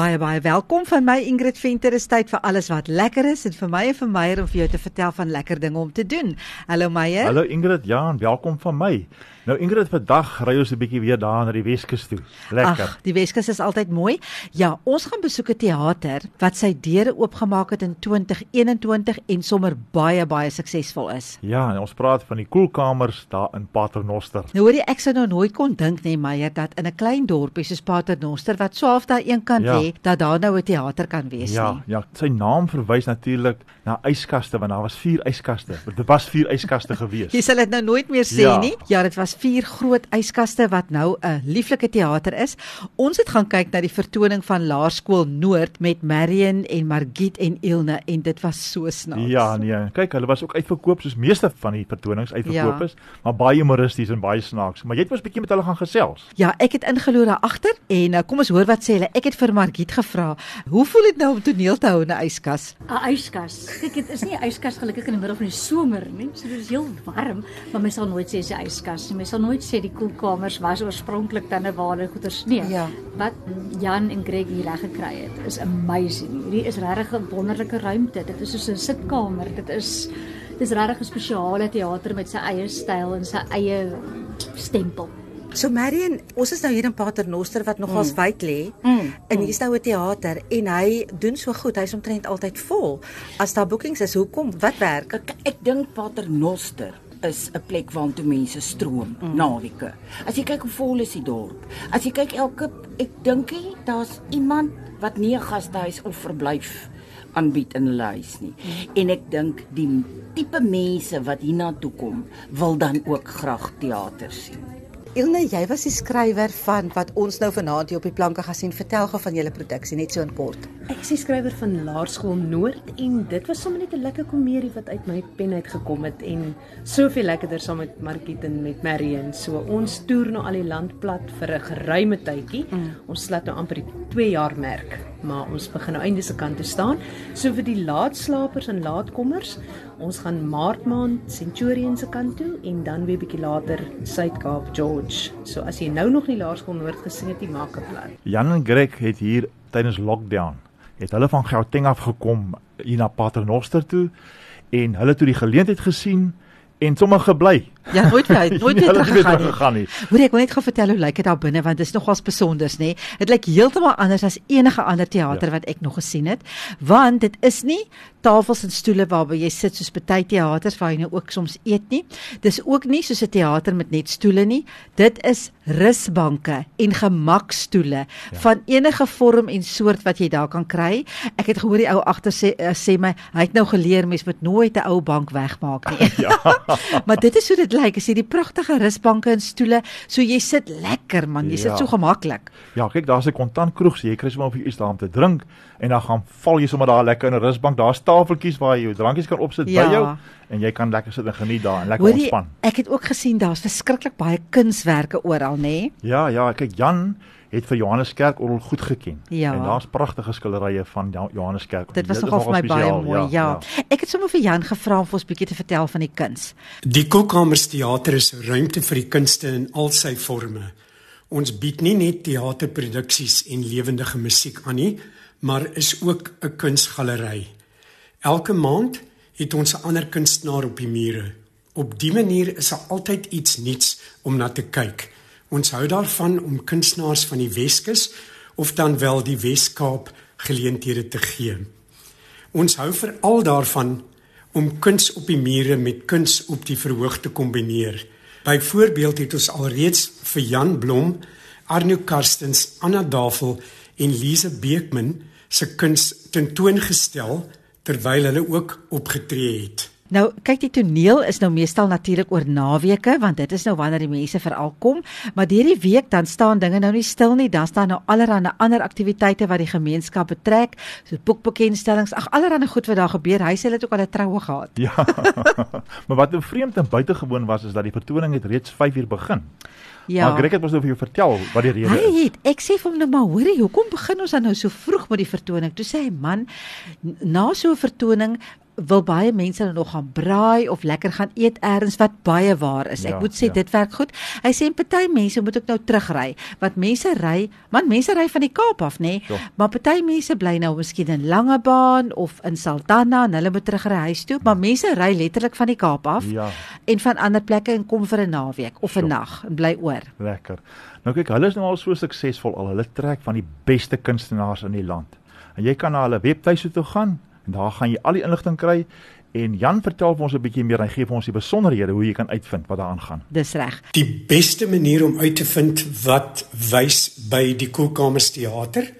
Baie baie welkom van my Ingrid Venter. Dit is tyd vir alles wat lekker is en vir my en vir Meyer om vir jou te vertel van lekker dinge om te doen. Hallo Meyer. Hallo Ingrid, ja, en welkom van my. Nou Ingrid, vandag ry ons 'n bietjie weer daar na die Weskus toe. Lekker. Ag, die Weskus is altyd mooi. Ja, ons gaan besoek 'n teater wat sy deure oopgemaak het in 2021 en sommer baie baie suksesvol is. Ja, en ons praat van die koelkamers daar in Paternoster. Nou hoor jy, ek sou nou nooit kon dink nee Meyer dat in 'n klein dorpie soos Paternoster wat so half daar een kant lê, Ja. dat daar nou 'n teater kan wees Ja, nie. ja, sy naam verwys natuurlik na yskaste want daar was vier yskaste. Dit was vier yskaste gewees. Jy sal dit nou nooit meer sê Ja. nie. Ja, dit was vier groot yskaste wat nou 'n lieflike teater is. Ons het gaan kyk na die vertoning van Laerskool Noord met Marion en Margit en Ilne en dit was so snaaks. Ja, nee. Kyk, hulle was ook uitverkoop soos meeste van die vertonings uitverkoop Ja. is, maar baie humoristies en baie snaaks. Maar jy het mos 'n bietjie met hulle gaan gesels. Ja, ek het ingeloer daar agter en uh, kom ons hoor wat sê hulle. Ek het vir Margit gevra, "Hoe voel dit nou om toneel te hou in 'n yskas?" 'n yskas. Kyk, dit is nie 'n yskas gelukkig in die middel van die somer nie. So dit is heel warm, maar mens sal nooit sê dis 'n yskas nie. Mens sal nooit sê die koelkamers was oorspronklik dan 'n ware goeters nie. Ja. Wat Jan en Greg hier reg gekry het, is amazing. Hierdie is regtig 'n wonderlike ruimte. Dit is soos 'n sitkamer. Dit is dis regtig 'n spesiale teater met sy eie styl en sy eie stempel. So Marion, ons is nou hier in Paternoster wat nogals mm. wyd lê. Mm, En hier's nou 'n teater en hy doen so goed. Hy's omtrent altyd vol. As daar boekings is, hoekom? Wat werk? Ek ek dink Paternoster is 'n plek waartoe mense stroom mm. naweke. As jy kyk hoe vol is die dorp. As jy kyk elke ek dink nie daar's iemand wat nie 'n gastehuis of verblyf aanbied in hulle huis nie. Mm. En ek dink die tipe mense wat hiernatoe kom, wil dan ook graag teater sien. Ilne, jy was die skrywer van wat ons nou vanaand hier op die planke gaan sien. Vertel gou van julle produksie net so in kort. Ek is die skrywer van Laerskool Noord en dit was sommer net 'n lekker komedie wat uit my pen uit gekom het en soveel lekkerder saam met Margit en met Marion. So ons toer nou al die land plat vir 'n geruime tydjie. Mm. Ons slat nou amper die 2 jaar merk, maar ons begin nou einde se kant te staan. So vir die laatslapers en laatkommers, ons gaan Maart maand Centurion se kant toe en dan weer bietjie later Suid-Kaap George. So as jy nou nog nie Laerskool Noord gesien het, jy maak 'n plan. Jan en Greg het hier tydens lockdown het hulle van Gauteng af gekom hier na Paternoster toe en hulle toe die geleentheid gesien en sommer gebly. Ja, nooit weer, nooit weer Hulle het nie teruggegaan nie. nie. Hoor ek wil net gou vertel hoe lyk dit daar binne want dit is nogals besonders nê. Dit lyk heeltemal anders as enige ander teater Ja. wat ek nog gesien het. Want dit is nie tafels en stoele waarby jy sit soos baie teaters waar jy nou ook soms eet nie. Dis ook nie soos 'n teater met net stoele nie. Dit is rusbanke en gemakstoele ja. van enige vorm en soort wat jy daar kan kry. Ek het gehoor die ou agter sê uh, sê my hy het nou geleer mens moet nooit 'n ou bank wegmaak nie. Ja. maar dit is hoe dit lyk. As jy die pragtige rusbanke en stoele, so jy sit lekker man, jy sit Ja. so gemaklik. Ja, kyk, daar's 'n kontantkroeg, so jy kry sommer vir iets daar om te drink en dan gaan val jy sommer daar lekker in 'n rusbank. Daar's tafeltjies waar jy jou drankies kan opsit Ja. by jou en jy kan lekker sit en geniet daar en lekker Hoorie, ontspan. ek het ook gesien daar's verskriklik baie kunswerke oral, nê? Nee? Ja, ja, kyk Jan het vir Johanneskerk oral goed geken. Ja. En daar's pragtige skilderye van Jo- Johanneskerk. Dit was nogal vir my baie mooi. Ja, ja. Ek het sommer vir Jan gevra om vir ons bietjie te vertel van die kuns. Die Koelkamersteater is 'n ruimte vir die kunste in al sy forme. Ons bied nie net teaterproduksies en lewendige musiek aan nie, maar is ook 'n kunsgalery. Elke maand het ons 'n ander kunstenaar op die mure. Op dië manier is daar altyd iets nuuts om na te kyk. Ons hou daarvan om kunstenaars van die Weskus of dan wel die Wes-Kaap geleenthede te gee. Ons hou veral daarvan om kuns op die mure met kuns op die verhoog te kombineer. Byvoorbeeld het ons alreeds vir Jan Blom, Arno Karstens, Anna Davel en Lise Beekman se kuns tentoongestel terwyl hulle ook opgetree het. Nou, kyk die toneel is nou meestal natuurlik oor naweke want dit is nou wanneer die mense veral kom, maar hierdie week dan staan dinge nou nie stil nie, dan staan nou allerlei ander aktiwiteite wat die gemeenskap betrek, so boekbekendstellings, ag allerlei goed wat daar gebeur. Hy sê hulle het ook al 'n troue gehad. Ja. maar wat nou vreemd en buitengewoon was is dat die vertoning het reeds 5 uur begin. Ja. Maar Greg het mos nou vir jou vertel wat die rede Hy is. het, ek sê vir hom nou maar, hoorie, hoekom begin ons dan nou so vroeg met die vertoning? Toe sê hy, man, na so 'n vertoning wil baie mense nou nog gaan braai of lekker gaan eet eers wat baie waar is. Ek Ja, moet sê ja. dit werk goed. Hy sê en party mense moet ook nou terugry, want mense ry, man mense ry van die Kaap af, nê? Ja. Maar party mense bly nou miskien in Langebaan of in Saldanha en hulle moet terugry huis toe, maar mense ry letterlik van die Kaap af Ja. en van ander plekke en kom vir 'n naweek of 'n Sjoe. nag en bly oor. Lekker. Nou kyk, hulle is nou al so suksesvol al. Hulle trek van die beste kunstenaars in die land. En jy kan na hulle webtuiste toe gaan en daar gaan jy al die inligting kry en Jan vertel vir ons 'n bietjie meer en gee vir ons die besonderhede hoe jy kan uitvind wat daar aangaan. Dis reg. Die beste manier om uit te vind wat wys by die Koelkamers Theater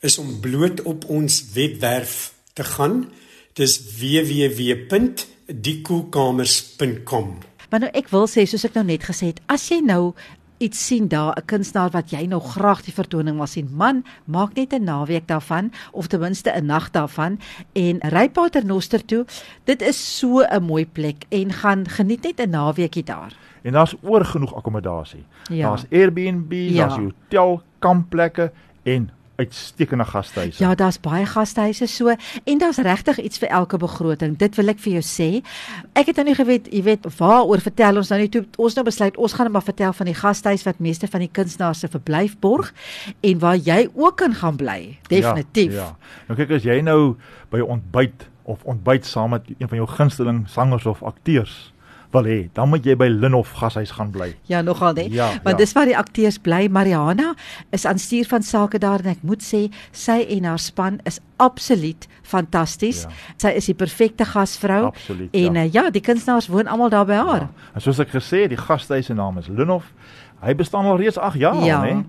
is om bloot op ons webwerf te gaan. Dis www.diekoelkamers.com. Maar nou ek wil sê soos ek nou net gesê het, as jy nou iets sien daar, 'n kunstenaar wat jy nou graag die vertoning wil sien, man, maak net 'n naweek daarvan of ten minste 'n nag daarvan en ry Paternoster toe. Dit is so 'n mooi plek en gaan geniet net 'n naweekie daar. En daar's oor genoeg akkommodasie. Ja. Daar's Airbnb, Ja. daar's hotel, kampplekke en uitstekende gastehuise. Ja, daar's baie gastehuise so en daar's regtig iets vir elke begroting. Dit wil ek vir jou sê. Ek het nou nie geweet, jy weet, waaroor vertel ons nou nie toe ons nou besluit ons gaan net maar vertel van die gastehuis wat meeste van die kunstenaars se verblyf borg en waar jy ook kan gaan bly. Definitief. Ja, ja. Nou kyk as jy nou by ontbyt of ontbyt saam met een van jou gunsteling sangers of akteurs wil hê, dan moet jy by Linhof gashuis gaan bly. Ja, nogal net. Ja, Want ja. dis waar die akteurs bly. Mariana is aan stuur van sake daar en ek moet sê sy en haar span is absoluut fantasties. Ja. Sy is die perfekte gasvrou Absoluut, en ja. uh, ja, die kunstenaars woon almal daar by haar. Ja. En soos ek gesê het, die gastehuis se naam is Linhof. Hy bestaan al reeds 8 jaar, Ja. nê?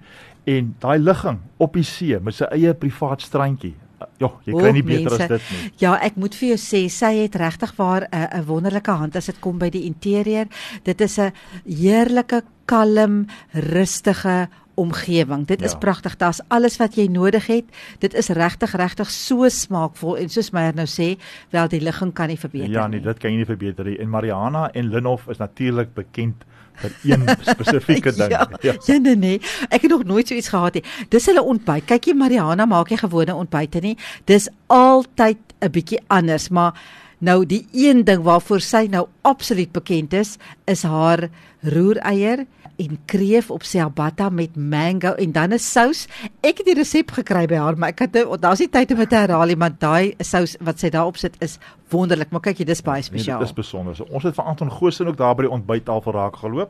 En daai ligging op die see met sy eie privaat strandjie. Ja, jy kry nie beter mense. as dit nie. Ja, ek moet vir jou sê sy het regtig waar 'n uh, 'n wonderlike hand as dit kom by die interieur. Dit is 'n heerlike, kalm, rustige omgewing. Dit is Ja. pragtig. Daar's alles wat jy nodig het. Dit is regtig regtig so smaakvol en soos Meyer nou sê, wel die ligging kan nie verbeter Ja, nee, nie. dit kan jy nie verbeter nie. En Mariana en Linhof is natuurlik bekend vir een spesifieke ding. Ja, ja nee nee. Ek het nog nooit so iets gehad nie. Dis hulle ontbyt. Kyk jy Mariana maak jy gewone ontbyte nie. Dis altyd 'n bietjie anders, maar nou die een ding waarvoor sy nou absoluut bekend is, is haar roereier en kreef op ciabatta met mango en dan 'n sous. Ek het die resep gekry by haar, maar ek het nou daar's nie tyd om dit te herhaal nie, maar daai sous wat sy daarop sit is wonderlik. Maar kyk jy, dis baie Nee, spesiaal. dit is besonder. So, ons het vir Anton Goosen ook daar by die ontbyttafel raak geloop.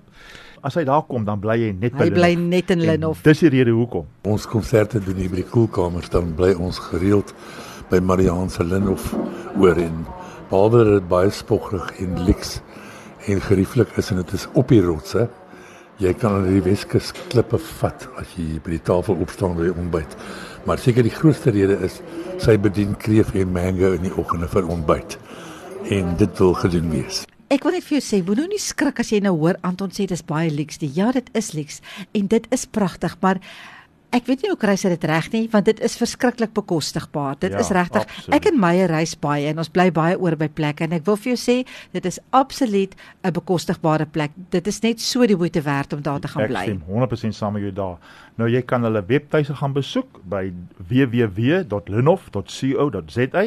As hy daar kom, dan bly hy net by Hy bly Linhof. net in En Linhof. Dis die rede hoekom. Ons konserte doen hier by die koelkamers dan bly ons gereeld by Mariaan se Linhof oor en behalwe dat dit baie spoggerig en lieks en gerieflik is en dit is op die rotse. Jy kan aan die Weskus klippe vat as jy by die tafel opstaan by ontbyt. Maar seker die grootste rede is sy bedien kreef en mango in die oggende vir ontbyt. En dit wil gedoen wees. Ek wil net vir jou sê, moenie nou skrik as jy nou hoor Anton sê dis baie lieks. Die ja, dit is lieks en dit is pragtig, maar ek weet nie hoe kry sy dit reg nie, want dit is verskriklik bekostigbaar. Dit Ja, is regtig. Ek en Meyer reis baie en ons bly baie oor by plekke en ek wil vir jou sê, dit is absoluut 'n bekostigbare plek. Dit is net so die moeite werd om daar te gaan Ek bly. stem 100% saam met jou daar. Nou jy kan hulle webtuise gaan besoek by www.linhof.co.za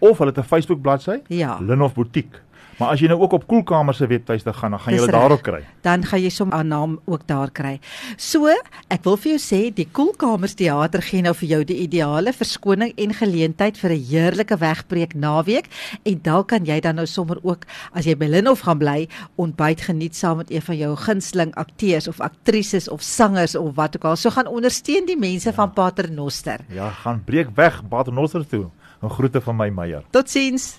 of hulle het 'n Facebook bladsy, Ja. Linhof Boutique. Maar as jy nou ook op Koelkamer se webtuiste gaan, dan gaan jy hulle reg. daarop kry. Dan gaan jy sommer 'n naam ook daar kry. So, ek wil vir jou sê, die Koelkamers Theater gee nou vir jou die ideale verskoning en geleentheid vir 'n heerlike wegbreek naweek en dalk kan jy dan nou sommer ook as jy by Linhof gaan bly, ontbyt geniet saam met een van jou gunsteling akteurs of aktrises of sangers of wat ook al. So gaan ondersteun die mense ja. van Paternoster. Ja, gaan breek weg Paternoster toe. 'n Groete van my Meyer. Totsiens.